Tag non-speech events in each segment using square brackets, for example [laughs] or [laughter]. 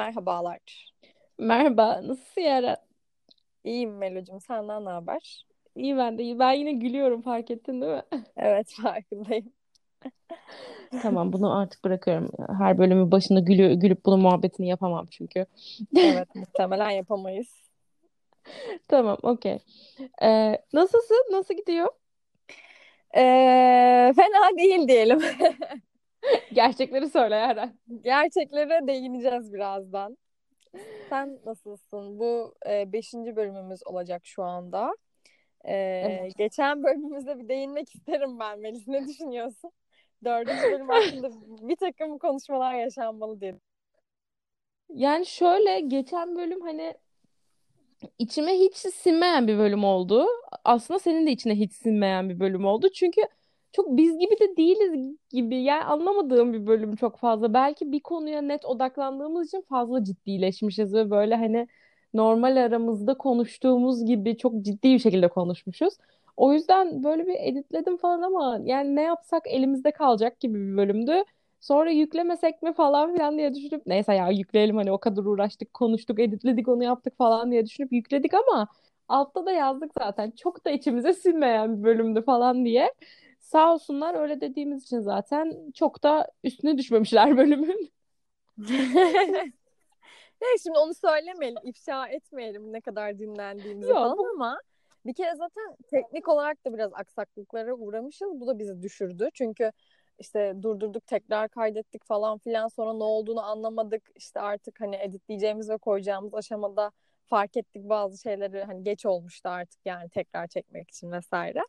Merhabalar. Merhaba, nasılsın Yaren? İyiyim Melo'cum. Senden ne haber? İyi ben de. Ben yine gülüyorum fark ettin değil mi? Evet farkındayım. Tamam bunu artık bırakıyorum. Her bölümün başında gülü, gülüp bunun muhabbetini yapamam çünkü. Evet muhtemelen yapamayız. Tamam, okey. Ee, nasılsın? Nasıl gidiyor? Ee, fena değil diyelim. [laughs] [laughs] Gerçekleri söyle Yaren. Gerçeklere değineceğiz birazdan. Sen nasılsın? Bu e, beşinci bölümümüz olacak şu anda. Ee, Evet. geçen bölümümüzde bir değinmek isterim ben. Melis ne düşünüyorsun? Dördüncü bölüm hakkında bir takım konuşmalar yaşanmalı diye. Yani şöyle geçen bölüm hani içime hiç sinmeyen bir bölüm oldu. Aslında senin de içine hiç sinmeyen bir bölüm oldu. Çünkü çok biz gibi de değiliz gibi. Yani anlamadığım bir bölüm çok fazla. Belki bir konuya net odaklandığımız için fazla ciddileşmişiz ve böyle hani normal aramızda konuştuğumuz gibi çok ciddi bir şekilde konuşmuşuz. O yüzden böyle bir editledim falan ama yani ne yapsak elimizde kalacak gibi bir bölümdü. Sonra yüklemesek mi falan filan diye düşünüp neyse ya yükleyelim hani o kadar uğraştık, konuştuk, editledik, onu yaptık falan diye düşünüp yükledik ama altta da yazdık zaten. Çok da içimize sinmeyen bir bölümdü falan diye. Sağ olsunlar öyle dediğimiz için zaten çok da üstüne düşmemişler [laughs] bölümün. [laughs] Ne şimdi onu söylemeyelim, ifşa etmeyelim ne kadar dinlendiğimizi Yok falan ama bir kere zaten teknik olarak da biraz aksaklıklara uğramışız. Bu da bizi düşürdü. Çünkü işte durdurduk, tekrar kaydettik falan filan sonra ne olduğunu anlamadık. İşte artık hani editleyeceğimiz ve koyacağımız aşamada fark ettik bazı şeyleri hani geç olmuştu artık yani tekrar çekmek için vesaire.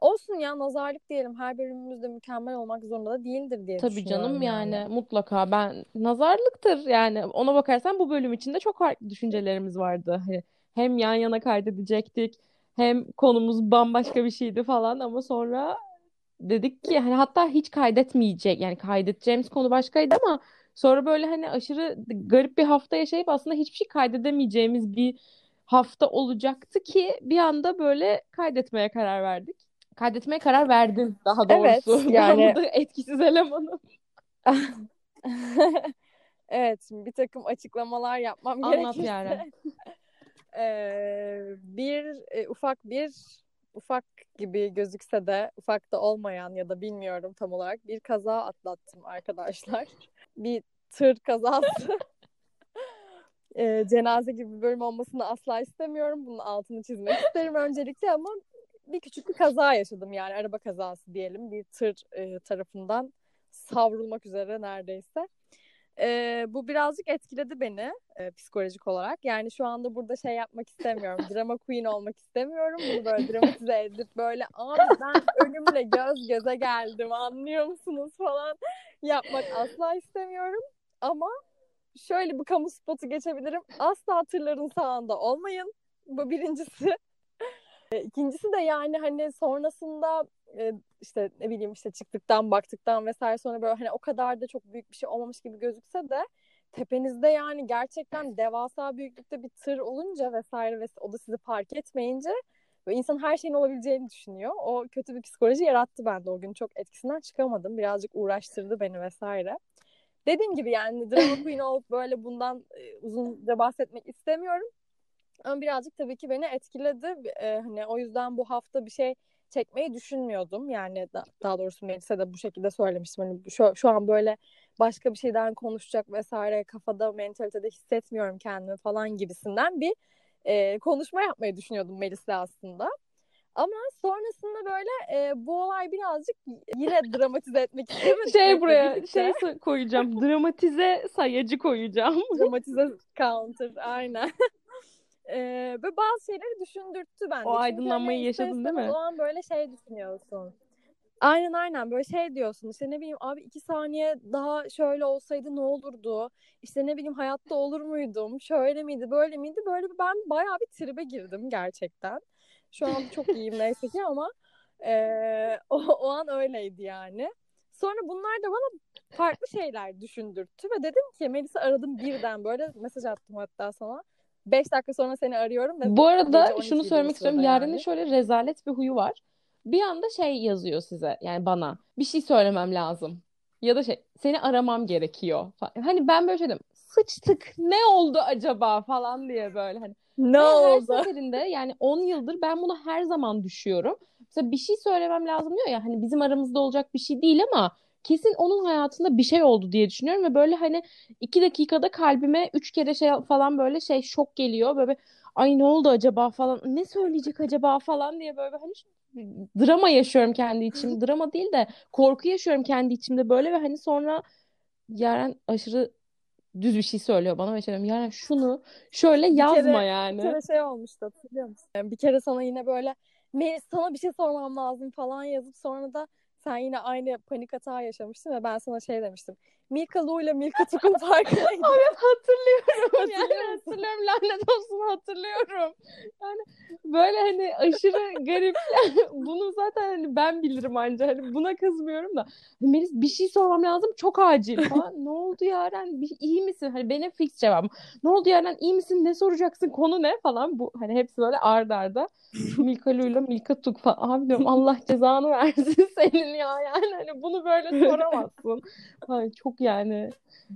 Olsun ya nazarlık diyelim. Her bölümümüz de mükemmel olmak zorunda da değildir diye tabii canım yani. yani mutlaka ben nazarlıktır yani ona bakarsan bu bölüm içinde çok farklı düşüncelerimiz vardı. Hani hem yan yana kaydedecektik hem konumuz bambaşka bir şeydi falan ama sonra dedik ki hani hatta hiç kaydetmeyecek yani kaydedeceğimiz konu başkaydı ama sonra böyle hani aşırı garip bir hafta yaşayıp aslında hiçbir şey kaydedemeyeceğimiz bir hafta olacaktı ki bir anda böyle kaydetmeye karar verdik. Kaydetmeye karar verdin daha Evet doğrusu. [laughs] Ben yani burada etkisiz elemanım. [laughs] evet bir takım açıklamalar yapmam Anlat gerekirse Yaren. [laughs] eee, bir e, ufak bir ufak gibi gözükse de ufak da olmayan ya da bilmiyorum tam olarak bir kaza atlattım arkadaşlar. Bir tır kazası. Eee, cenaze gibi bir bölüm olmasını asla istemiyorum. Bunun altını çizmek isterim öncelikle ama bir küçük bir kaza yaşadım yani araba kazası diyelim bir tır e, tarafından savrulmak üzere neredeyse. E, bu birazcık etkiledi beni e, psikolojik olarak. Yani şu anda burada şey yapmak istemiyorum. [laughs] Drama queen olmak istemiyorum. Bunu böyle dramatize edip böyle abi ben ölümle göz göze geldim anlıyor musunuz falan yapmak asla istemiyorum. Ama şöyle bir kamu spotu geçebilirim. Asla tırların sağında olmayın. Bu birincisi. E, İkincisi de yani hani sonrasında e, işte ne bileyim işte çıktıktan baktıktan vesaire sonra böyle hani o kadar da çok büyük bir şey olmamış gibi gözükse de tepenizde yani gerçekten devasa büyüklükte bir tır olunca vesaire ve o da sizi park etmeyince ve insan her şeyin olabileceğini düşünüyor. O kötü bir psikoloji yarattı bende o gün. Çok etkisinden çıkamadım. Birazcık uğraştırdı beni vesaire. Dediğim gibi yani drama queen olup böyle bundan e, uzunca bahsetmek istemiyorum. Ama birazcık tabii ki beni etkiledi. Ee, hani o yüzden bu hafta bir şey çekmeyi düşünmüyordum. Yani da, daha doğrusu Melisa'ya da bu şekilde söylemiştim. Hani şu, şu an böyle başka bir şeyden konuşacak vesaire kafada mentalitede hissetmiyorum kendimi falan gibisinden bir e, konuşma yapmayı düşünüyordum Melis'le aslında. Ama sonrasında böyle e, bu olay birazcık yine dramatize etmek [laughs] Şey istemedikle buraya birlikte şey koyacağım. [laughs] Dramatize sayacı koyacağım. dramatize counter aynen. Ve bazı şeyleri düşündürttü bende. O Çünkü aydınlanmayı hani yaşadın değil mi? o an böyle şey düşünüyorsun. Aynen aynen böyle şey diyorsun işte ne bileyim abi iki saniye daha şöyle olsaydı ne olurdu? İşte ne bileyim hayatta olur muydum? Şöyle miydi böyle miydi? Böyle ben bayağı bir tribe girdim gerçekten. Şu an çok iyiyim neyse ki ama eee, [laughs] o, o an öyleydi yani. Sonra bunlar da bana farklı şeyler düşündürttü ve dedim ki Melisa aradım birden böyle mesaj attım hatta sana. 5 dakika sonra seni arıyorum ve Bu arada 12 şunu söylemek istiyorum. Yaren'in yani. şöyle rezalet bir huyu var. Bir anda şey yazıyor size yani bana. Bir şey söylemem lazım. Ya da şey seni aramam gerekiyor. Hani ben böyle şey dedim. sıçtık ne oldu acaba falan diye böyle hani. Ne Ve her oldu? seferinde yani 10 yıldır ben buna her zaman düşüyorum. Mesela bir şey söylemem lazım diyor ya hani bizim aramızda olacak bir şey değil ama kesin onun hayatında bir şey oldu diye düşünüyorum ve böyle hani iki dakikada kalbime üç kere şey falan böyle şey şok geliyor böyle ay ne oldu acaba falan ne söyleyecek acaba falan diye böyle hani drama yaşıyorum kendi içimde [laughs] drama değil de korku yaşıyorum kendi içimde böyle ve hani sonra Yaren aşırı düz bir şey söylüyor bana ve şey diyorum Yaren şunu şöyle Bir yazma kere- yani. Bir kere şey olmuştu hatırlıyor musun? Yani bir kere sana yine böyle sana bir şey sormam lazım falan yazıp sonra da sen yine aynı panik hata yaşamıştın ve ben sana şey demiştim. Milka Lu ile Milka Tuk'un farkı neydi? Evet hatırlıyorum. Hatırlıyor Yani hatırlıyorum. Lanet olsun hatırlıyorum. Yani böyle hani aşırı garip. [laughs] Bunu zaten hani ben bilirim anca. Hani buna kızmıyorum da. Melis bir şey sormam lazım. Çok acil falan. Ne oldu Yaren? Bir, iyi misin? Hani benim fix cevabım. Ne oldu Yaren? İyi misin? Ne soracaksın? Konu ne? Falan. Bu hani hepsi böyle ard arda. [laughs] Milka Lu'yla Milka Tuk falan. Abi diyorum Allah cezanı versin [laughs] senin ya. Yani hani bunu böyle soramazsın. Ay, çok yani.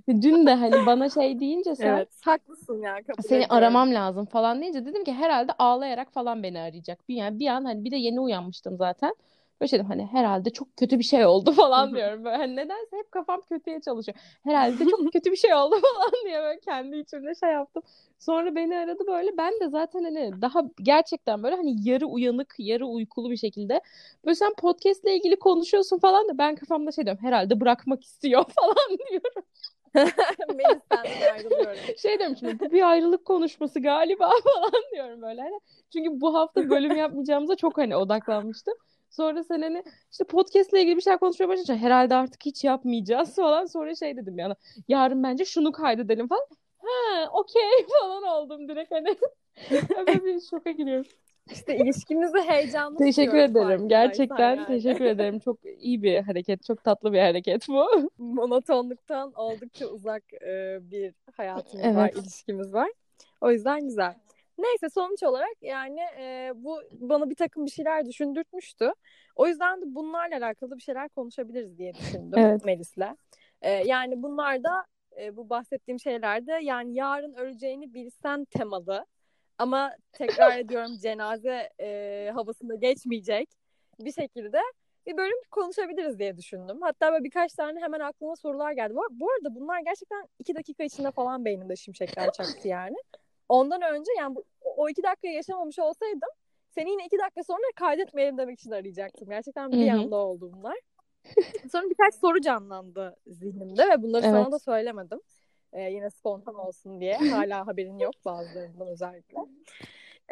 Dün de hani bana şey deyince sen Evet haklısın ya kabul seni ediyorum. aramam lazım falan deyince dedim ki herhalde ağlayarak falan beni arayacak. Bir yani bir an hani bir de yeni uyanmıştım zaten. Böyle şey dedim hani herhalde çok kötü bir şey oldu falan diyorum. Böyle hani nedense hep kafam kötüye çalışıyor. Herhalde çok [laughs] kötü bir şey oldu [laughs] falan diye böyle kendi içimde şey yaptım. Sonra beni aradı böyle. Ben de zaten hani daha gerçekten böyle hani yarı uyanık, yarı uykulu bir şekilde. Böyle sen podcast'le ilgili konuşuyorsun falan da ben kafamda şey diyorum. Herhalde bırakmak istiyor [laughs] falan diyorum. Ayrılıyorum. Şey diyorum şimdi bu bir ayrılık konuşması galiba falan diyorum böyle. Hani çünkü bu hafta bölüm yapmayacağımıza çok hani odaklanmıştım. Sonra sen hani işte podcast'le ilgili bir şeyler konuşmaya başlayınca herhalde artık hiç yapmayacağız [laughs] falan. Sonra şey dedim yani yarın bence şunu kaydedelim falan. Ha okey [laughs] falan oldum direkt hani. [laughs] Böyle bir şoka giriyorum. İşte ilişkimizi heyecanlı Teşekkür ederim. Gerçekten yani. teşekkür ederim. Çok iyi bir hareket. Çok tatlı bir hareket bu. Monotonluktan oldukça uzak bir hayatımız var, Evet. ilişkimiz var. O yüzden güzel. Neyse sonuç olarak yani e, bu bana bir takım bir şeyler düşündürtmüştü. O yüzden de bunlarla alakalı bir şeyler konuşabiliriz diye düşündüm Evet. Melis'le. E, yani bunlar da e, bu bahsettiğim şeylerde yani yarın öleceğini bilsen temalı. Ama tekrar [laughs] ediyorum cenaze e, havasında geçmeyecek bir şekilde bir bölüm konuşabiliriz diye düşündüm. Hatta böyle birkaç tane hemen aklıma sorular geldi. Bu, bu arada bunlar gerçekten iki dakika içinde falan beynimde şimşekler çaktı yani. Ondan önce yani bu, o iki dakikayı yaşamamış olsaydım seni yine iki dakika sonra kaydetmeyelim demek için arayacaktım. Gerçekten bir Hı hı. anda oldu bunlar. Sonra birkaç soru canlandı zihnimde ve bunları sana Evet. da söylemedim. Ee, yine spontan olsun diye. Hala [laughs] haberin yok bazılarından özellikle.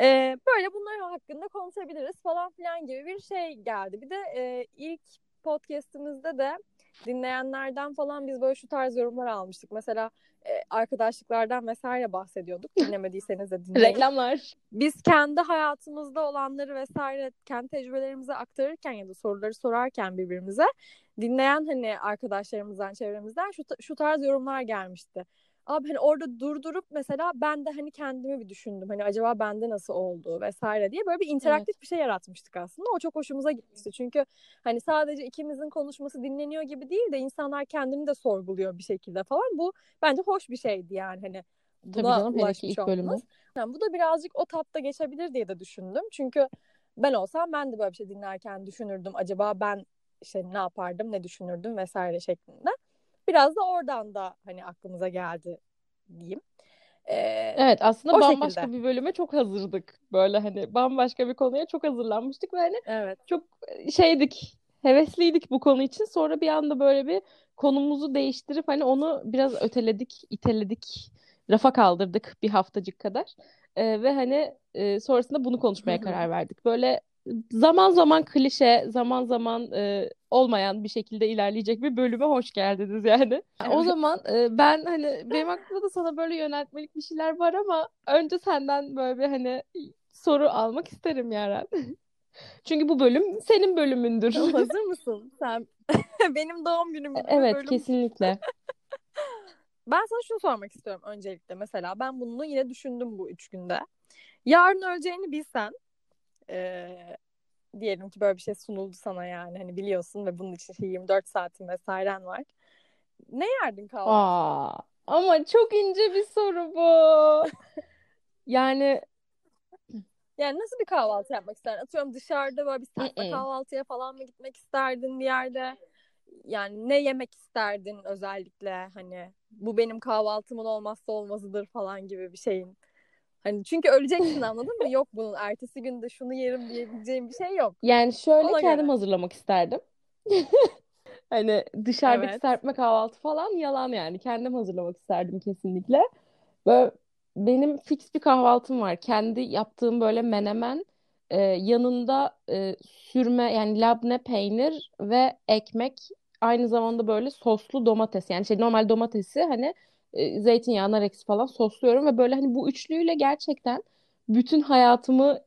Ee, böyle bunlar hakkında konuşabiliriz falan filan gibi bir şey geldi. Bir de e, ilk podcast'imizde de dinleyenlerden falan biz böyle şu tarz yorumlar almıştık. Mesela e, arkadaşlıklardan vesaire bahsediyorduk. Dinlemediyseniz de [laughs] dinleyin. Reklamlar. Biz kendi hayatımızda olanları vesaire kendi tecrübelerimizi aktarırken ya da soruları sorarken birbirimize dinleyen hani arkadaşlarımızdan, çevremizden şu, şu tarz yorumlar gelmişti. Abi hani orada durdurup mesela ben de hani kendimi bir düşündüm. Hani acaba bende nasıl oldu vesaire diye böyle bir interaktif bir şey yaratmıştık aslında. O çok hoşumuza gitmişti. Çünkü hani sadece ikimizin konuşması dinleniyor gibi değil de insanlar kendini de sorguluyor bir şekilde falan. Bu bence hoş bir şeydi yani hani Tabii buna canım hele ki ulaşmış ilk. Yani bu da birazcık o tatta geçebilir diye de düşündüm. Çünkü ben olsam ben de böyle bir şey dinlerken düşünürdüm. Acaba ben işte ne yapardım, ne düşünürdüm vesaire şeklinde. Biraz da oradan da hani aklımıza geldi diyeyim. Ee, Evet aslında O bambaşka şekilde. bir bölüme çok hazırdık. Böyle hani bambaşka bir konuya çok hazırlanmıştık ve hani evet. çok şeydik, hevesliydik bu konu için. Sonra bir anda böyle bir konumuzu değiştirip hani onu biraz öteledik, iteledik, rafa kaldırdık bir haftacık kadar. Ee, ve hani e, sonrasında bunu konuşmaya karar verdik. Böyle zaman zaman klişe, zaman zaman e, olmayan bir şekilde ilerleyecek bir bölüme hoş geldiniz yani. O zaman e, ben hani benim aklımda da sana böyle yöneltmelik bir şeyler var ama önce senden böyle bir hani soru almak isterim Yaren. [laughs] Çünkü bu bölüm senin bölümündür. [laughs] Hazır mısın? Sen [laughs] benim doğum günüm Evet, bölüm. kesinlikle. Ben sana şunu sormak istiyorum öncelikle. Mesela ben bunu yine düşündüm bu üç günde. Yarın öleceğini bilsen eee, diyelim ki böyle bir şey sunuldu sana yani hani biliyorsun ve bunun için işte 24 saatin vesairen var. Ne yerdin kahvaltıda? Aa, Ama çok ince bir soru bu. [laughs] Yani Yani nasıl bir kahvaltı yapmak isterdin? Atıyorum dışarıda böyle bir serpme kahvaltıya falan mı gitmek isterdin bir yerde? Yani ne yemek isterdin özellikle hani bu benim kahvaltımın olmazsa olmazıdır falan gibi bir şeyin. Hani çünkü öleceksin anladın mı? Yok bunun ertesi günde şunu yerim diyebileceğim bir şey yok. yani şöyle Ona kendim göre. hazırlamak isterdim. [laughs] Hani dışarıdaki Evet. serpme kahvaltı falan yalan yani. Kendim hazırlamak isterdim kesinlikle. Böyle benim fix bir kahvaltım var. Kendi yaptığım böyle menemen e, yanında e, sürme yani labne peynir ve ekmek aynı zamanda böyle soslu domates yani şey normal domatesi hani e, zeytinyağı, nar ekşisi falan sosluyorum ve böyle hani bu üçlüyle gerçekten bütün hayatımı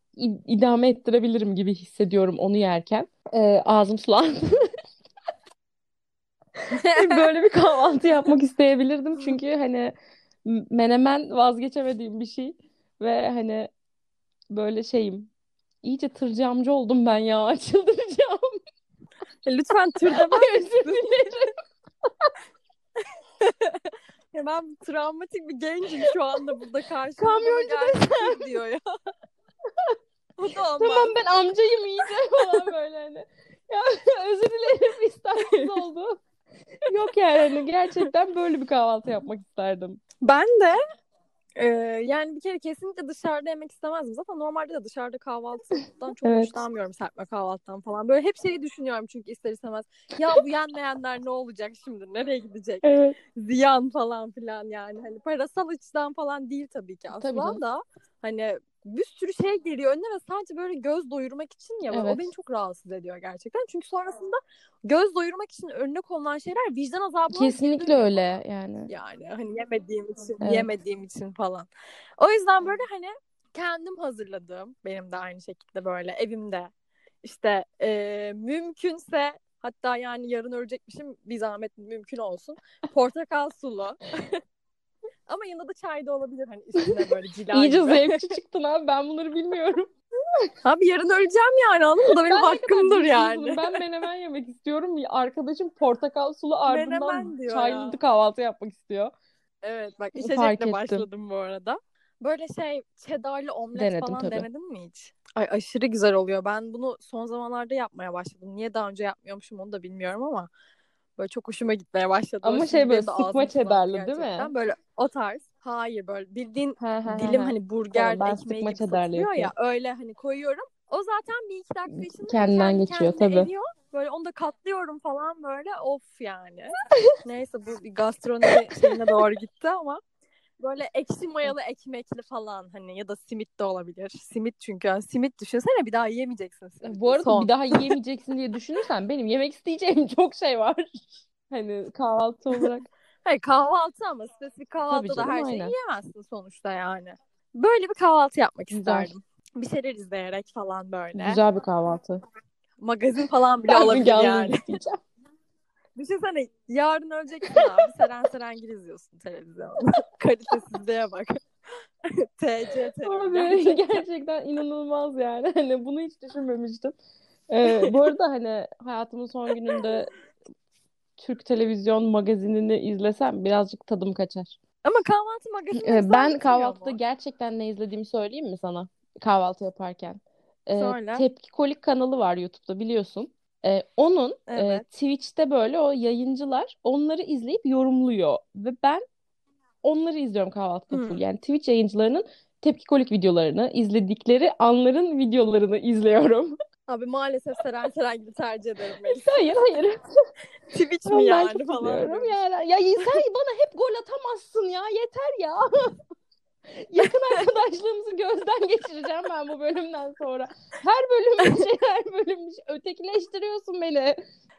idame ettirebilirim gibi hissediyorum onu yerken. E, ağzım sulandı. [laughs] Böyle bir kahvaltı yapmak isteyebilirdim çünkü hani menemen vazgeçemediğim bir şey ve hani böyle şeyim iyice tırcı amca oldum ben ya [laughs] çıldıracağım. Lütfen tır Ay özür dilerim. [laughs] Ya ben travmatik bir gencim şu anda burada karşımda Kamyoncu tır diyor ya. [laughs] O da olmaz. Tamam ben amcayım iyice falan böyle hani. Ya [laughs] özür dilerim istemsiz oldu. Yok yani hani gerçekten böyle bir kahvaltı yapmak isterdim. Ben de yani bir kere kesinlikle dışarıda yemek istemezdim. Zaten normalde de dışarıda kahvaltıdan çok Evet. hoşlanmıyorum serpme kahvaltıdan falan. Böyle hep şeyi düşünüyorum çünkü ister istemez. Ya bu yenmeyenler ne olacak şimdi? Nereye gidecek? Evet. Ziyan falan filan yani. Hani parasal açıdan falan değil tabii ki Tabii asla canım. da hani bir sürü şey geliyor önüne ve sadece böyle göz doyurmak için ya. Evet. O beni çok rahatsız ediyor gerçekten. Çünkü sonrasında göz doyurmak için önüne konulan şeyler vicdan azabı Kesinlikle öyle bana. yani. Yani hani yemediğim için, Evet. yemediğim için falan. O yüzden böyle hani kendim hazırladığım, benim de aynı şekilde böyle evimde işte e, mümkünse hatta yani yarın ölecekmişim bir zahmet mümkün olsun. Portakal sulu. [laughs] Ama yanında da çay da olabilir hani [laughs] üstüne böyle cila İyice gibi. zevkçi [laughs] çıktın abi ben bunları bilmiyorum. [laughs] Abi yarın öleceğim yani anladın mı? Bu da benim Ben hakkımdır yani. Ben menemen yemek istiyorum. Arkadaşım portakal sulu ardından çaylı ya. kahvaltı yapmak istiyor. Evet bak içecekle başladım bu arada. Böyle şey cheddarlı omlet Denedim falan tabii. denedin mi hiç? Ay aşırı güzel oluyor. Ben bunu son zamanlarda yapmaya başladım. Niye daha önce yapmıyormuşum onu da bilmiyorum ama böyle çok hoşuma gitmeye başladı. Ama şey böyle sıkma cheddarlı değil mi? Böyle o tarz. Hayır böyle bildiğin He he dilim he. hani burger Tamam ben ekmeği sıkma gibi satılıyor ya öyle hani koyuyorum. O zaten bir iki dakika içinde Kendinden kendi geçiyor tabii. eriyor. Böyle onu da katlıyorum falan böyle of yani. Neyse bu bir gastronomi şeyine doğru gitti ama böyle ekşi mayalı ekmekli falan hani ya da simit de olabilir. Simit çünkü yani simit düşünsene bir daha yiyemeyeceksin simiti. Bu arada Son. bir daha yiyemeyeceksin diye düşünürsen benim yemek isteyeceğim [laughs] çok şey var. Hani kahvaltı olarak. [laughs] Hayır kahvaltı ama spesifik kahvaltıda canım her şeyi aynen. yiyemezsin sonuçta yani. Böyle bir kahvaltı yapmak Güzel. isterdim. Bir şeyler izleyerek falan böyle. Güzel bir kahvaltı. Magazin falan bile [laughs] olabilir yani. Düşünsene yarın öleceksin abi. Seren Serengil izliyorsun televizyonda. [laughs] Kalitesizliğe bak. [laughs] TC Abi [laughs] gerçekten. inanılmaz yani. Hani bunu hiç düşünmemiştim. Ee, bu arada hani hayatımın son gününde Türk televizyon magazinini izlesem birazcık tadım kaçar. Ama kahvaltı magazinleri Ee, ben kahvaltıda mu? gerçekten ne izlediğimi söyleyeyim mi sana? Kahvaltı yaparken. Ee, Söyle. Tepki Kolik kanalı var YouTube'da biliyorsun. Ee, onun e, Evet. Twitch'te böyle o yayıncılar onları izleyip yorumluyor. Ve ben onları izliyorum kahvaltıda full. Hmm. Yani Twitch yayıncılarının Tepki Kolik videolarını, izledikleri anların videolarını izliyorum. [laughs] Abi maalesef Seren Serengil'i tercih ederim Melis. [laughs] Hayır hayır. [laughs] Twitch mi Ben yani çok falan yani. Ya sen bana hep gol atamazsın ya. Yeter ya. Yakın arkadaşlığımızı gözden geçireceğim ben bu bölümden sonra. Her bölüm bir şey, her bölüm bir şey. Ötekileştiriyorsun beni.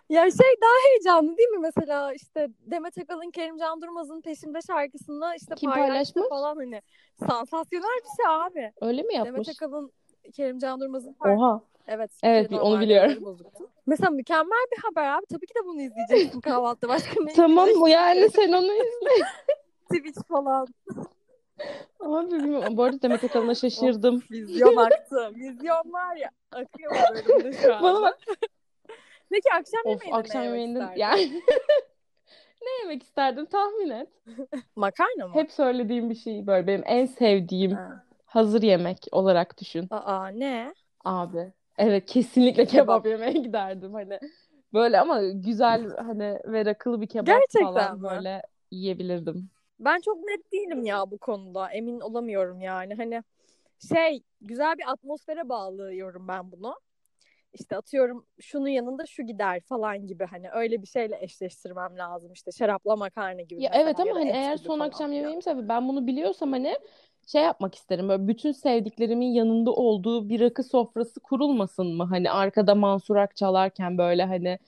Ya şey daha heyecanlı değil mi mesela işte Demet Akalın Kerimcan Durmaz'ın peşimde şarkısını işte Kim paylaştı paylaşmış? falan hani sansasyonel bir şey abi. Öyle mi Demet yapmış? Akalın Kerimcan Durmaz'ın Oha. Evet, Evet, onu biliyorum. Mesela mükemmel bir haber abi. Tabii ki de bunu izleyeceksin kahvaltıda. Başka ne Tamam bu yani sen onu izle. [laughs] Twitch falan. Abi bilmiyorum. Bu arada Demet Akalın'a şaşırdım. Of, vizyon aktı. Vizyon var ya akıyor bölümde şu Bana anda. bak. Peki akşam Of yemeğinde akşam ne yemek yemeğinden isterdin? yani [laughs] ne yemek isterdin tahmin et. Makarna mı? Hep söylediğim bir şey böyle benim en sevdiğim Ha. hazır yemek olarak düşün. Aa ne? Abi. Evet kesinlikle kebap Kebap. yemeye giderdim hani. Böyle ama güzel hani ve rakılı bir kebap Gerçekten falan mi? böyle yiyebilirdim. Ben çok net değilim ya bu konuda. Emin olamıyorum yani. Hani şey güzel bir atmosfere bağlıyorum ben bunu. İşte atıyorum şunun yanında şu gider falan gibi hani öyle bir şeyle eşleştirmem lazım. İşte şarapla makarna gibi Ya evet ama ya hani eğer son akşam yemeğimse ben bunu biliyorsam hani şey yapmak isterim. Böyle bütün sevdiklerimin yanında olduğu bir rakı sofrası kurulmasın mı? Hani arkada Mansur Ak çalarken böyle hani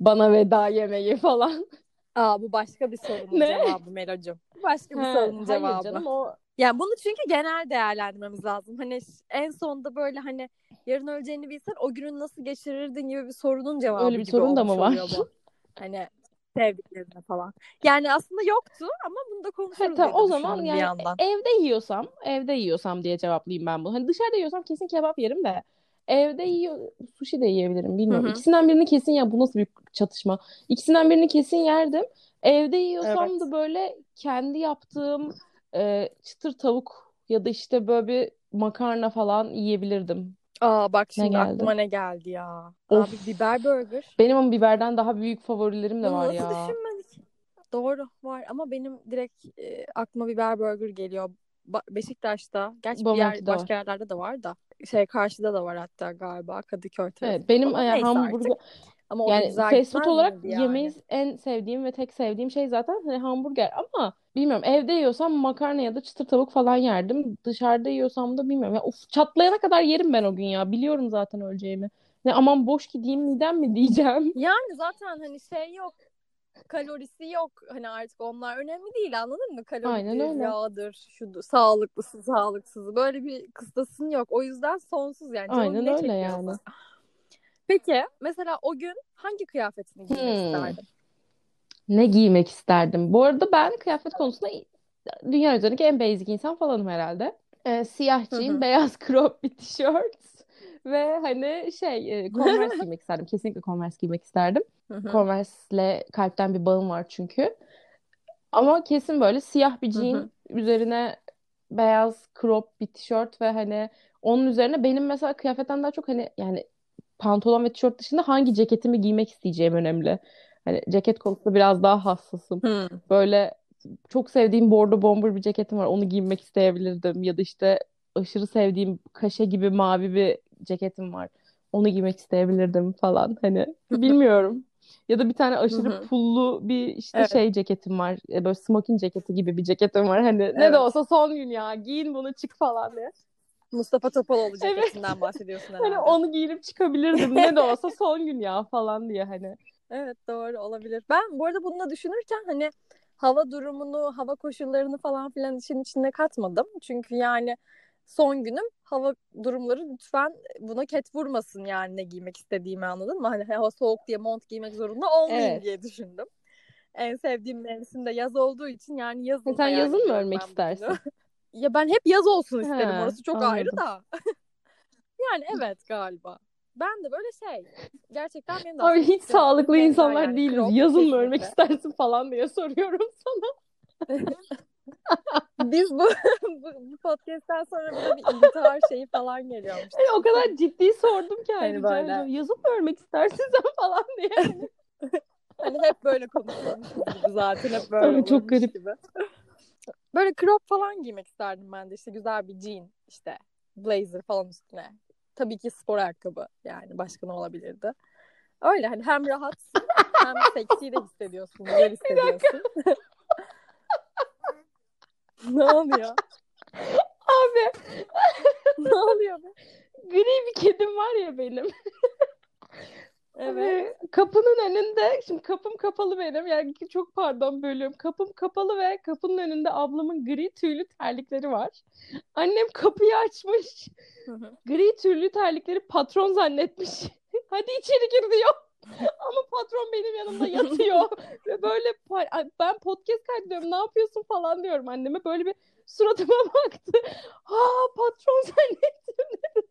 bana veda yemeği falan. Aa bu başka bir sorunun Ne? cevabı Melocum. Başka bir He, sorunun hayır cevabı. canım o Yani bunu çünkü genel değerlendirmemiz lazım. Hani en sonunda böyle hani yarın öleceğini bilsen o günün nasıl geçirirdin gibi bir sorunun cevabı Öyle bir gibi sorun da mı var? bu. Hani sevdiklerine falan. Yani aslında yoktu ama bunu da Ha, konuşuruz tamam diye o zaman yani evde yiyorsam, evde yiyorsam diye cevaplayayım ben bunu. Hani dışarıda yiyorsam kesin kebap yerim de evde yiyor sushi de yiyebilirim bilmiyorum. Hı hı. İkisinden birini kesin ya bu nasıl bir çatışma. İkisinden birini kesin yerdim. Evde yiyorsam Evet. da böyle kendi yaptığım e, çıtır tavuk ya da işte böyle bir makarna falan yiyebilirdim. Aa bak Ne şimdi geldi? aklıma ne geldi ya. Of. Abi biber burger. Benim ama biberden daha büyük favorilerim de Bunu var nasıl ya. düşünmedik? Doğru var ama benim direkt e, aklıma biber burger geliyor. Ba- Beşiktaş'ta, gerçi bir yer de var. başka yerlerde de var da. Şey karşıda da var hatta galiba Kadıköy Evet, tarafında benim falan. e, hamburger artık. Ama Yani fast food olarak yani? yemeği en sevdiğim ve tek sevdiğim şey zaten hani hamburger ama bilmiyorum evde yiyorsam makarna ya da çıtır tavuk falan yerdim. Dışarıda yiyorsam da bilmiyorum. Ya, of, çatlayana kadar yerim ben o gün ya. Biliyorum zaten öleceğimi. Ne aman boş gideyim midem mi diyeceğim. Yani zaten hani şey yok. Kalorisi yok. Hani artık onlar önemli değil anladın mı? Aynen Kaloridir, öyle. yağdır, şudur, sağlıklısı, sağlıksızı. Böyle bir kıstasın yok. O yüzden sonsuz yani. Canın Aynen ne öyle çekiyorsa. yani. Peki mesela o gün hangi kıyafetini giymek Hmm. isterdin? Ne giymek isterdim? Bu arada ben kıyafet konusunda dünya üzerindeki en basic insan falanım herhalde. Ee, siyah jean, beyaz [laughs] crop bir tişört ve hani şey e, [laughs] Converse giymek isterdim. Kesinlikle Converse giymek isterdim. Converse'le kalpten bir bağım var çünkü. Ama kesin böyle siyah bir jean üzerine beyaz crop bir tişört ve hani onun üzerine benim mesela kıyafetten daha çok hani yani pantolon ve tişört dışında hangi ceketimi giymek isteyeceğim önemli. Hani ceket konusunda biraz daha hassasım. Hı. Böyle çok sevdiğim bordo bomber bir ceketim var. Onu giymek isteyebilirdim. Ya da işte aşırı sevdiğim kaşe gibi mavi bir ceketim var. Onu giymek isteyebilirdim falan. Hani bilmiyorum. Ya da bir tane aşırı hı. pullu bir işte Evet. şey ceketim var. E, Böyle smoking ceketi gibi bir ceketim var. Hani ne de Evet. olsa son gün ya giyin bunu çık falan diye. Mustafa Topaloğlu Evet. ceketinden bahsediyorsun [laughs] Hani herhalde. onu giyinip çıkabilirdim. Ne de olsa son gün ya falan diye hani. Evet doğru olabilir. Ben bu arada bunu da düşünürken hani hava durumunu, hava koşullarını falan filan işin içine katmadım. Çünkü yani son günüm hava durumları lütfen buna ket vurmasın yani ne giymek istediğimi anladın mı? Hani hava soğuk diye mont giymek zorunda olmayayım Evet. diye düşündüm. En sevdiğim mevsim de yaz olduğu için yani yazın E sen yazın mı günü. istersin? [laughs] Ya ben hep yaz olsun isterim. He, Orası çok ayrı anladım. da. [laughs] Yani evet galiba. Ben de böyle şey. Gerçekten benim de Abi hiç sağlıklı insanlar yani. değiliz. Yazın mı ölmek kesinlikle. istersin falan diye soruyorum sana. [laughs] Biz bu, [laughs] bu, bu podcast'ten sonra buna bir intihar şeyi falan geliyormuş. Hani o kadar ciddi sordum ki Hani böyle. Hani yazın mı ölmek istersin sen [laughs] falan diye. Hani hep böyle konuşuyormuşuz zaten hep böyle Abi çok garip. gibi. Böyle crop falan giymek isterdim ben de. İşte güzel bir jean, işte blazer falan üstüne. Tabii ki spor ayakkabı yani başka ne olabilirdi. Öyle hani hem rahatsın hem seksi de hissediyorsun, güzel [laughs] hissediyorsun. [laughs] ne oluyor? Abi [laughs] Ne oluyor be? gri bir kedim var ya benim. Evet. Ve kapının önünde, şimdi kapım kapalı benim. Yani çok pardon bölüyorum. Kapım kapalı ve kapının önünde ablamın gri tüylü terlikleri var. Annem kapıyı açmış. Gri tüylü terlikleri patron zannetmiş. [laughs] Hadi içeri gir diyor. Ama patron benim yanımda yatıyor. [laughs] Ve böyle ben podcast kaydediyorum ne yapıyorsun falan diyorum anneme. Böyle bir suratıma [laughs] baktı. Ha patron [laughs] zannettim dedi.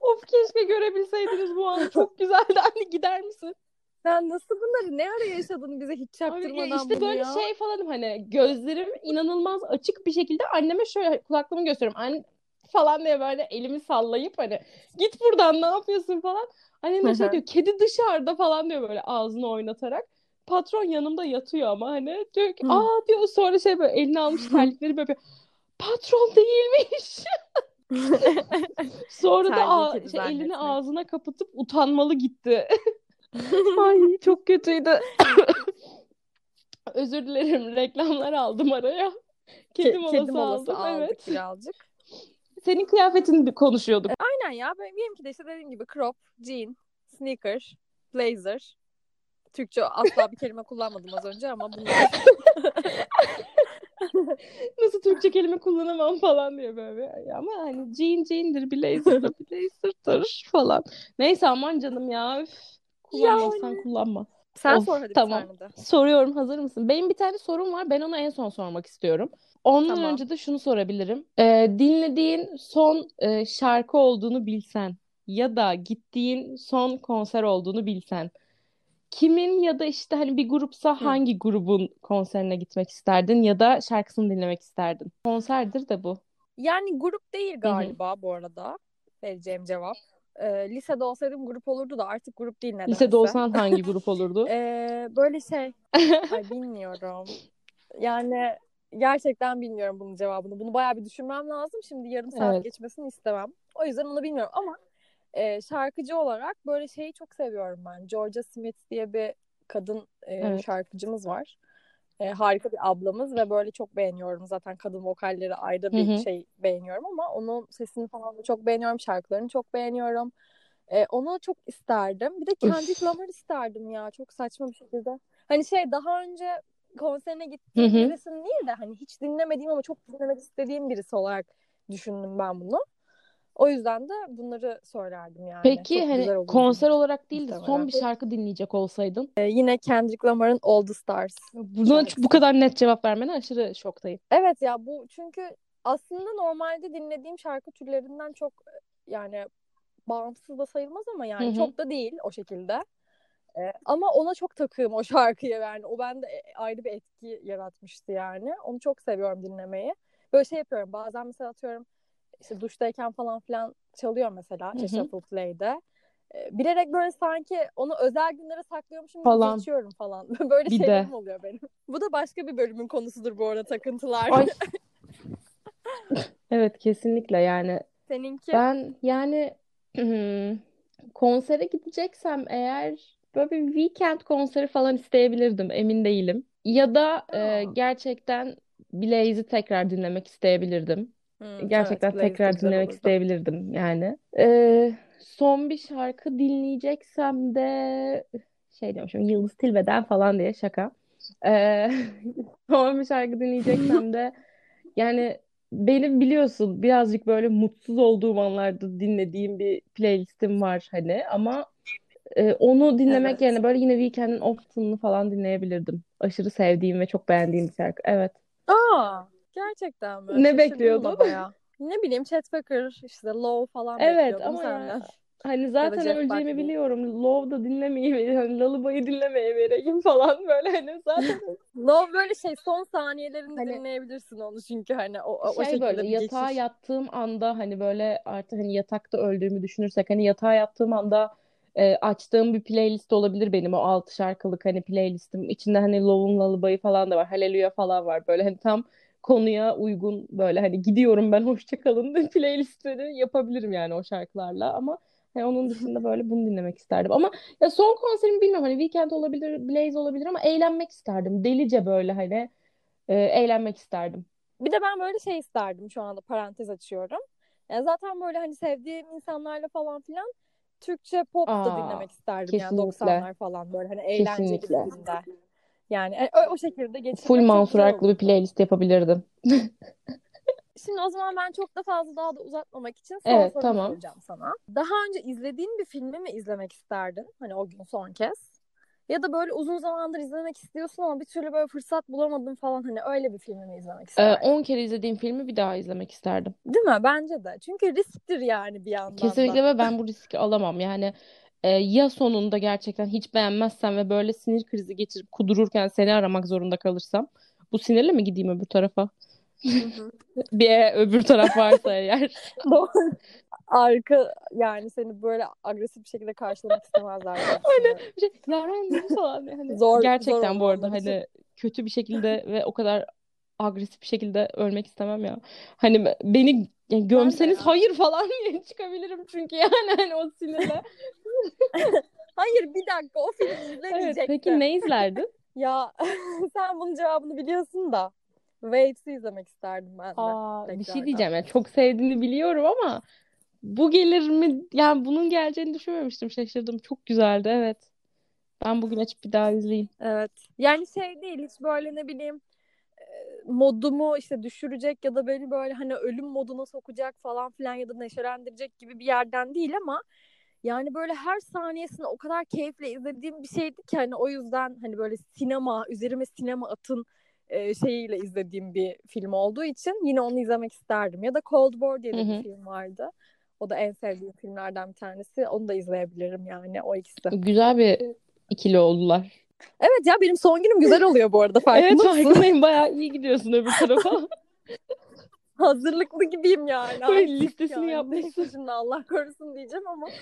of keşke görebilseydiniz bu anı. Çok güzeldi. Anne gider misin? Sen nasıl bunları ne ara yaşadın bize hiç Abi, çaktırmadan ya işte böyle ya? şey falanım hani gözlerim inanılmaz açık bir şekilde anneme şöyle kulaklığımı gösteriyorum. Anne falan diye böyle elimi sallayıp hani git buradan ne yapıyorsun falan. Annem Hı şey diyor kedi dışarıda falan diyor böyle ağzını oynatarak. Patron yanımda yatıyor ama hani diyor ki aa diyor sonra şey böyle eline almış terlikleri böyle. Patron değilmiş. [laughs] Sonra da a- şey, elini ağzına kapatıp utanmalı gitti. [laughs] Ay çok kötüydü. Özür dilerim reklamlar aldım araya. Kedi Ke- molası kedi molası aldım aldık evet. birazcık. Senin kıyafetini bir konuşuyorduk. Aynen ya. Ben, benimki de işte dediğim gibi crop, jean, sneaker, blazer. Türkçe asla bir kelime kullanmadım az önce ama bunlar [laughs] Nasıl Türkçe kelime kullanamam falan diye böyle. Ama hani jean jean'dir, blazer [laughs] blazer'dır falan. Neyse aman canım ya. Üf. Kullanmazsan Yani. kullanma. Sen Of, sor hadi tamam. bir tane de. Soruyorum hazır mısın? Benim bir tane sorum var. Ben onu en son sormak istiyorum. Ondan Tamam. önce de şunu sorabilirim. Ee, dinlediğin son e, şarkı olduğunu bilsen ya da gittiğin son konser olduğunu bilsen kimin ya da işte hani bir grupsa hangi grubun konserine gitmek isterdin ya da şarkısını dinlemek isterdin? Konserdir de bu. Yani grup değil galiba bu arada. Vereceğim cevap. Ee, lisede olsaydım grup olurdu da artık grup değil nedense. Lisede olsan hangi [laughs] grup olurdu? Ee, böyle şey. Ay bilmiyorum. Yani gerçekten bilmiyorum bunun cevabını. Bunu bayağı bir düşünmem lazım. Şimdi yarım saat Evet. geçmesini istemem. O yüzden onu bilmiyorum ama e, şarkıcı olarak böyle şeyi çok seviyorum ben. Georgia Smith diye bir kadın e, Evet. şarkıcımız var. E, harika bir ablamız ve böyle çok beğeniyorum. Zaten kadın vokalleri ayrı bir Hı hı. şey beğeniyorum ama onun sesini falan da çok beğeniyorum. Şarkılarını çok beğeniyorum. E, onu çok isterdim. Bir de Kendrick Lamar isterdim ya. Çok saçma bir şekilde. Hani şey daha önce konserine gittiğim birisinin değil de hani hiç dinlemediğim ama çok dinlemek istediğim birisi olarak düşündüm ben bunu. O yüzden de bunları söylerdim yani. Peki Çok hani konser olarak değil de son bir şarkı dinleyecek olsaydın E, yine Kendrick Lamar'ın All the Stars. buna Şarkısı. bu kadar net cevap vermene aşırı şoktayım. Evet ya bu çünkü aslında normalde dinlediğim şarkı türlerinden çok yani bağımsız da sayılmaz ama yani Hı hı. çok da değil o şekilde. Ee, ama ona çok takığım o şarkıya yani. O bende e, ayrı bir etki yaratmıştı yani. Onu çok seviyorum dinlemeyi. Böyle şey yapıyorum. Bazen mesela atıyorum işte duştayken falan filan çalıyor mesela işte. Shuffle Play'de. Ee, bilerek böyle sanki onu özel günlere saklıyormuşum Falan. geçiyorum falan. [laughs] Böyle Bir de. şeylerim oluyor benim. Bu da başka bir bölümün konusudur bu arada takıntılar. [laughs] Evet kesinlikle yani Seninki? ben yani [clears throat] konsere gideceksem eğer böyle bir weekend konseri falan isteyebilirdim emin değilim. Ya da e, gerçekten Blaze'i tekrar dinlemek isteyebilirdim. Hmm, Gerçekten evet, Blaze de tekrar güzel dinlemek olurdu. isteyebilirdim yani. Ee, son bir şarkı dinleyeceksem de şey diyormuşum Yıldız Tilbe'den falan diye şaka. Ee, [laughs] son bir şarkı dinleyeceksem de yani benim biliyorsun birazcık böyle mutsuz olduğum anlarda dinlediğim bir playlistim var hani ama e, onu dinlemek Evet. yerine böyle yine Weeknd'in Often'ını falan dinleyebilirdim. Aşırı sevdiğim ve çok beğendiğim bir şarkı. Evet. Aa, gerçekten mi? Ne bekliyordun? Ne bileyim Chet Baker, işte Low falan Evet bekliyordum ama senden. ya hani zaten öleceğimi Buckley. biliyorum. Love da dinlemeyeyim, hani Lullaby'yi dinlemeye vereyim falan [laughs] böyle hani zaten Low böyle şey son saniyelerinde Hani- dinleyebilirsin onu çünkü hani o, o, şey şekilde böyle yatağa geçiş. yattığım anda hani böyle artık hani yatakta öldüğümü düşünürsek hani yatağa yattığım anda e, açtığım bir playlist olabilir benim o altı şarkılık hani playlistim. İçinde hani Love'un Lullaby'ı falan da var. Hallelujah falan var. Böyle hani tam konuya uygun böyle hani gidiyorum ben hoşça kalın [laughs] playlistleri yapabilirim yani o şarkılarla ama hani onun dışında böyle bunu dinlemek isterdim. Ama ya son konserimi bilmiyorum hani Weekend olabilir, Blaze olabilir ama eğlenmek isterdim. Delice böyle hani e, eğlenmek isterdim. Bir de ben böyle şey isterdim şu anda parantez açıyorum. Yani zaten böyle hani sevdiğim insanlarla falan filan Türkçe pop da Aa, dinlemek isterdim yani kesinlikle. 90'lar falan böyle hani eğlenceli Kesinlikle. birinde. Yani e, o, o şekilde geçirmek Full Mansur Arklı bir playlist yapabilirdim. [laughs] Şimdi o zaman ben çok da fazla daha da uzatmamak için son Evet, sorumu tamam. soracağım sana. Daha önce izlediğin bir filmi mi izlemek isterdin? Hani o gün son kez. Ya da böyle uzun zamandır izlemek istiyorsun ama bir türlü böyle fırsat bulamadın falan hani öyle bir filmi mi izlemek Ee, isterdin? 10 kere izlediğim filmi bir daha izlemek isterdim. Değil mi? Bence de. Çünkü risktir yani bir yandan Kesinlikle da. ve ben bu riski alamam. Yani e, ya sonunda gerçekten hiç beğenmezsem ve böyle sinir krizi geçirip kudururken seni aramak zorunda kalırsam bu sinirle mi gideyim öbür tarafa? [laughs] bir öbür taraf varsa eğer. [laughs] Doğru. Arka yani seni böyle agresif bir şekilde karşılamak istemezler. [laughs] Öyle bir şey. Yaren falan. Hani Zor- gerçekten zor bu arada hani kötü bir şekilde ve o kadar agresif bir şekilde ölmek istemem ya. Hani beni yani gömseniz hayır falan [laughs] diye çıkabilirim çünkü yani hani o sinirle. [laughs] Hayır bir dakika o filmi Evet, izlemeyecektim. peki ne izlerdin? [laughs] Ya sen bunun cevabını biliyorsun da. Waits'i izlemek isterdim ben de. Aa, bir şey diyeceğim yani çok sevdiğini biliyorum ama bu gelir mi? Yani bunun geleceğini düşünmemiştim. Şaşırdım. Çok güzeldi evet. Ben bugün açıp bir daha izleyeyim. Evet. Yani şey değil hiç böyle ne bileyim modumu işte düşürecek ya da beni böyle hani ölüm moduna sokacak falan filan ya da neşelendirecek gibi bir yerden değil ama yani böyle her saniyesini o kadar keyifle izlediğim bir şeydi ki hani o yüzden hani böyle sinema üzerime sinema atın e, şeyiyle izlediğim bir film olduğu için yine onu izlemek isterdim. Ya da Cold War diye de bir film vardı. O da en sevdiğim filmlerden bir tanesi. Onu da izleyebilirim yani o ikisi. Güzel bir ikili oldular. Evet ya benim son günüm güzel oluyor bu arada Evet farkında mısın? farkındayım. Bayağı iyi gidiyorsun öbür tarafa. [laughs] Hazırlıklı gibiyim yani. Böyle listesini yani. yapmışsın. Şimdi Allah korusun diyeceğim ama. [laughs]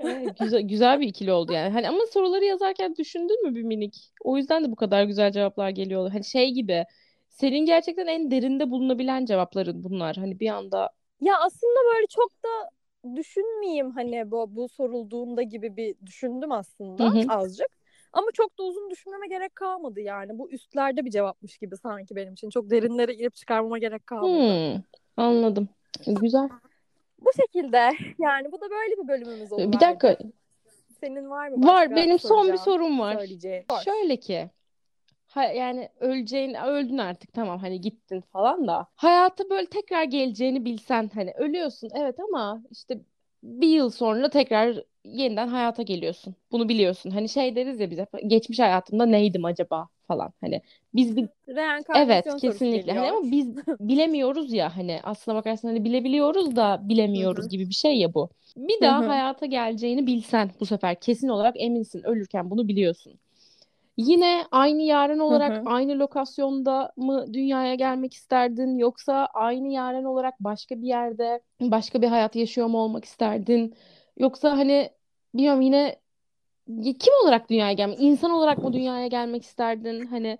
Evet, güzel, güzel bir ikili oldu yani. Hani ama soruları yazarken düşündün mü bir minik? O yüzden de bu kadar güzel cevaplar geliyor. Hani şey gibi. Senin gerçekten en derinde bulunabilen cevapların bunlar. Hani bir anda Ya aslında böyle çok da düşünmeyeyim hani bu, bu sorulduğunda gibi bir düşündüm aslında Hı hı. azıcık. Ama çok da uzun düşünmeme gerek kalmadı yani. Bu üstlerde bir cevapmış gibi sanki benim için. Çok derinlere girip çıkarmama gerek kalmadı. Hmm, anladım. Güzel. Bu şekilde [laughs] yani bu da böyle bir bölümümüz oldu. Bir dakika. Senin var mı Var benim son bir sorum var. Şöyle ki ha, yani öleceğin öldün artık tamam hani gittin falan da hayata böyle tekrar geleceğini bilsen hani ölüyorsun evet ama işte bir yıl sonra tekrar yeniden hayata geliyorsun. Bunu biliyorsun. Hani şey deriz ya bize geçmiş hayatımda neydim acaba falan. Hani biz bir Evet kesinlikle. Hani ama biz bilemiyoruz ya hani aslına bakarsan hani bilebiliyoruz da bilemiyoruz Hı hı. gibi bir şey ya bu. Bir daha hı. hayata geleceğini bilsen bu sefer kesin olarak eminsin ölürken bunu biliyorsun. Yine aynı Yaren olarak hı. aynı lokasyonda mı dünyaya gelmek isterdin yoksa aynı Yaren olarak başka bir yerde başka bir hayat yaşıyor mu olmak isterdin? Yoksa hani bilmiyorum yine kim olarak dünyaya gelmek, insan olarak mı dünyaya gelmek isterdin? Hani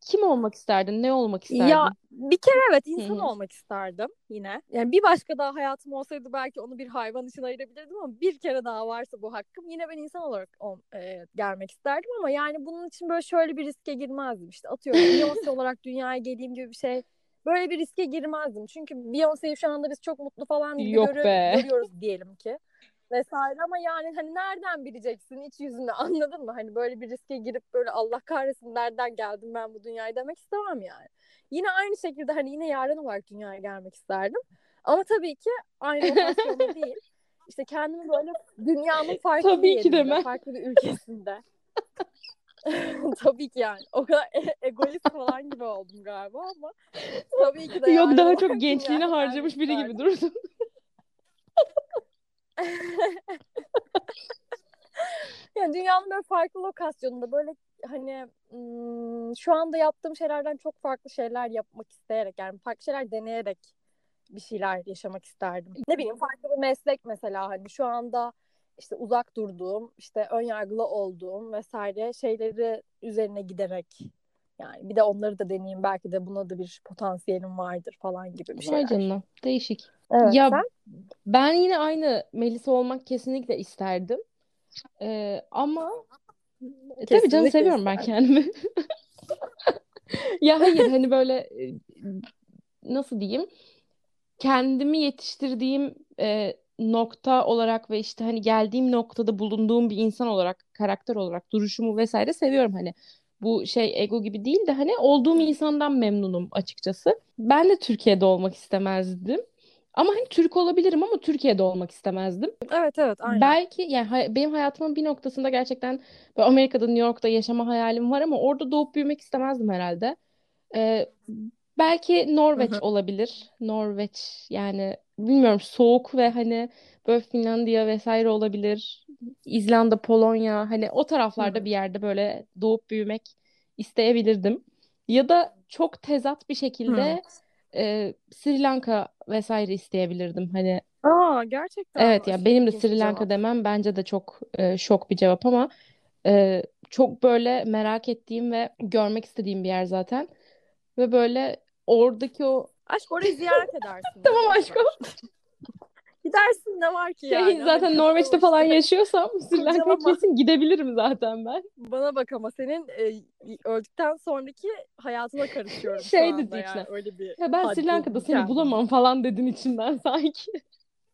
kim olmak isterdin? Ne olmak Ya isterdin? bir kere evet insan hı. olmak isterdim yine. Yani bir başka daha hayatım olsaydı belki onu bir hayvan için ayırabilirdim ama bir kere daha varsa bu hakkım yine ben insan olarak ol- e, gelmek isterdim ama yani bunun için böyle şöyle bir riske girmezdim. İşte atıyorum [laughs] Beyoncé olarak dünyaya geleyim gibi bir şey. Böyle bir riske girmezdim. Çünkü Beyoncé'yi şu anda biz çok mutlu falan Yok be. görüyoruz diyelim ki. Vesaire ama yani hani nereden bileceksin iç yüzünü [laughs] anladın mı? Hani böyle bir riske girip böyle Allah kahretsin nereden geldim ben bu dünyaya demek istemem yani. Yine aynı şekilde hani yine Yaren olarak dünyaya gelmek isterdim. Ama tabii ki aynı lokasyonda [laughs] değil. İşte kendimi böyle dünyanın farklı bir Tabii ki yerinde, deme. farklı bir ülkesinde. [laughs] tabii ki yani. O kadar e- egoist falan gibi oldum galiba ama tabii ki de Yok Yaren daha çok gençliğini harcamış biri gibi durdun. Yani dünyanın böyle farklı lokasyonunda böyle hani şu anda yaptığım şeylerden çok farklı şeyler yapmak isteyerek yani farklı şeyler deneyerek bir şeyler yaşamak isterdim. Ne bileyim farklı bir meslek mesela hani şu anda işte uzak durduğum, işte ön yargılı olduğum vesaire şeyleri üzerine giderek yani bir de onları da deneyeyim belki de buna da bir potansiyelim vardır falan gibi bir Vay şeyler. canına. Değişik. Evet Ya sen? ben yine aynı Melisa olmak kesinlikle isterdim. Ee, ama e, tabii canım Kesinlikle seviyorum ben isterdim. kendimi. [laughs] Ya hayır hani böyle e, nasıl diyeyim? kendimi yetiştirdiğim e, nokta olarak ve işte hani geldiğim noktada bulunduğum bir insan olarak, karakter olarak duruşumu vesaire seviyorum hani. Bu şey ego gibi değil de hani olduğum insandan memnunum açıkçası. Ben de Türkiye'de olmak istemezdim. Ama hani Türk olabilirim ama Türkiye'de olmak istemezdim. Evet evet aynen. Belki yani hay- benim hayatımın bir noktasında gerçekten böyle Amerika'da, New York'ta yaşama hayalim var ama orada doğup büyümek istemezdim herhalde. Ee, belki Hı Norveç hı. olabilir. Norveç yani bilmiyorum soğuk ve hani böyle Finlandiya vesaire olabilir. İzlanda, Polonya hani o taraflarda bir yerde böyle doğup büyümek isteyebilirdim. Ya da çok tezat bir şekilde e, Sri Lanka vesaire isteyebilirdim. Hani Aa gerçekten evet ya benim de Sri Lanka demem bence de çok e, şok bir cevap ama e, çok böyle merak ettiğim ve görmek istediğim bir yer zaten. Ve böyle oradaki o Aşk orayı [laughs] ziyaret edersin. tamam aşkım. Gidersin ne var ki Şey yani? zaten Hani Norveç'te falan yaşıyorsam [laughs] Sri Lanka'ya kesin gidebilirim zaten ben. Bana bak ama senin e, öldükten sonraki hayatına karışıyorum şu Şey anda içine. yani öyle bir Ya ben Sri Lanka'da seni bulamam falan dedin içinden sanki.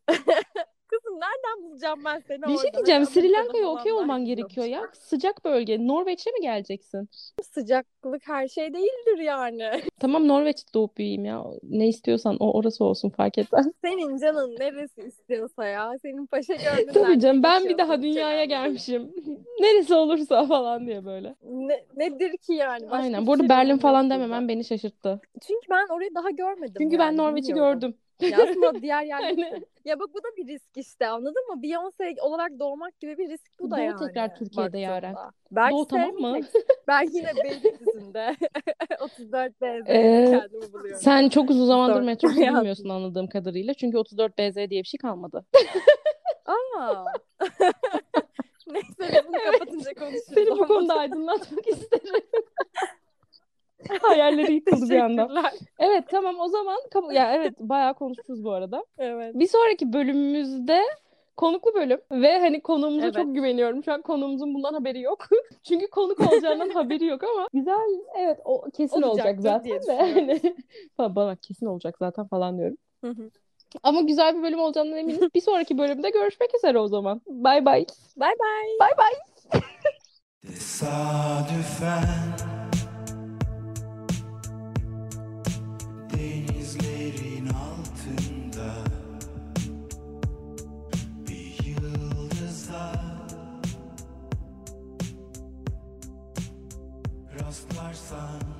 [laughs] Kızım nereden bulacağım ben seni Bir şey diyeceğim. Sri Lanka'ya okey olman gerekiyor ya. Sıcak bölge. Norveç'e mi geleceksin? Sıcaklık her şey değildir yani. [laughs] Tamam Norveç'te doğup büyüyeyim ya. Ne istiyorsan o orası olsun fark etmez. [laughs] Senin canın neresi istiyorsa ya. Senin paşa gönlünden [laughs] Tabii canım ben bir daha dünyaya gelmişim. Neresi olursa falan diye böyle. Ne, nedir ki yani? Başka Aynen. Bu arada şey Berlin falan dememen beni şaşırttı. Çünkü ben orayı daha görmedim Çünkü ben yani Norveç'i bilmiyorum. gördüm. Ya aslında [laughs] diğer yerleri Hani ya bak bu da bir risk işte anladın mı? Beyoncé olarak doğmak gibi bir risk bu da Doğu yani. tekrar Türkiye'de Yaren. Belki Doğu tamam mı? [laughs] Ben yine Beylikdüzü'nde 34 [laughs] BZ'de Ee, kendimi buluyorum. Sen çok uzun zamandır metrobüs bilmiyorsun anladığım kadarıyla. Çünkü 34 BZ diye bir şey kalmadı. Aa. Neyse bunu Evet. kapatınca konuşuruz. Seni bu konuda aydınlatmak isterim. [laughs] Hayalleri yıkıldı bir anda. Evet tamam o zaman kap- ya evet bayağı konuşuruz bu arada. Evet. Bir sonraki bölümümüzde konuklu bölüm ve hani konuğumuza Evet. çok güveniyorum. Şu an konuğumuzun bundan haberi yok. [laughs] Çünkü konuk olacağından [laughs] haberi yok ama güzel evet o kesin olacak Olacaktır zaten de. Hani bana kesin olacak zaten falan diyorum. Hı hı. Ama güzel bir bölüm olacağından eminim. Bir sonraki bölümde görüşmek üzere o zaman. Bay bay. Bye bye. Bay bay. Tesadüfen denizlerin altında Bir yıldızda Rastlarsan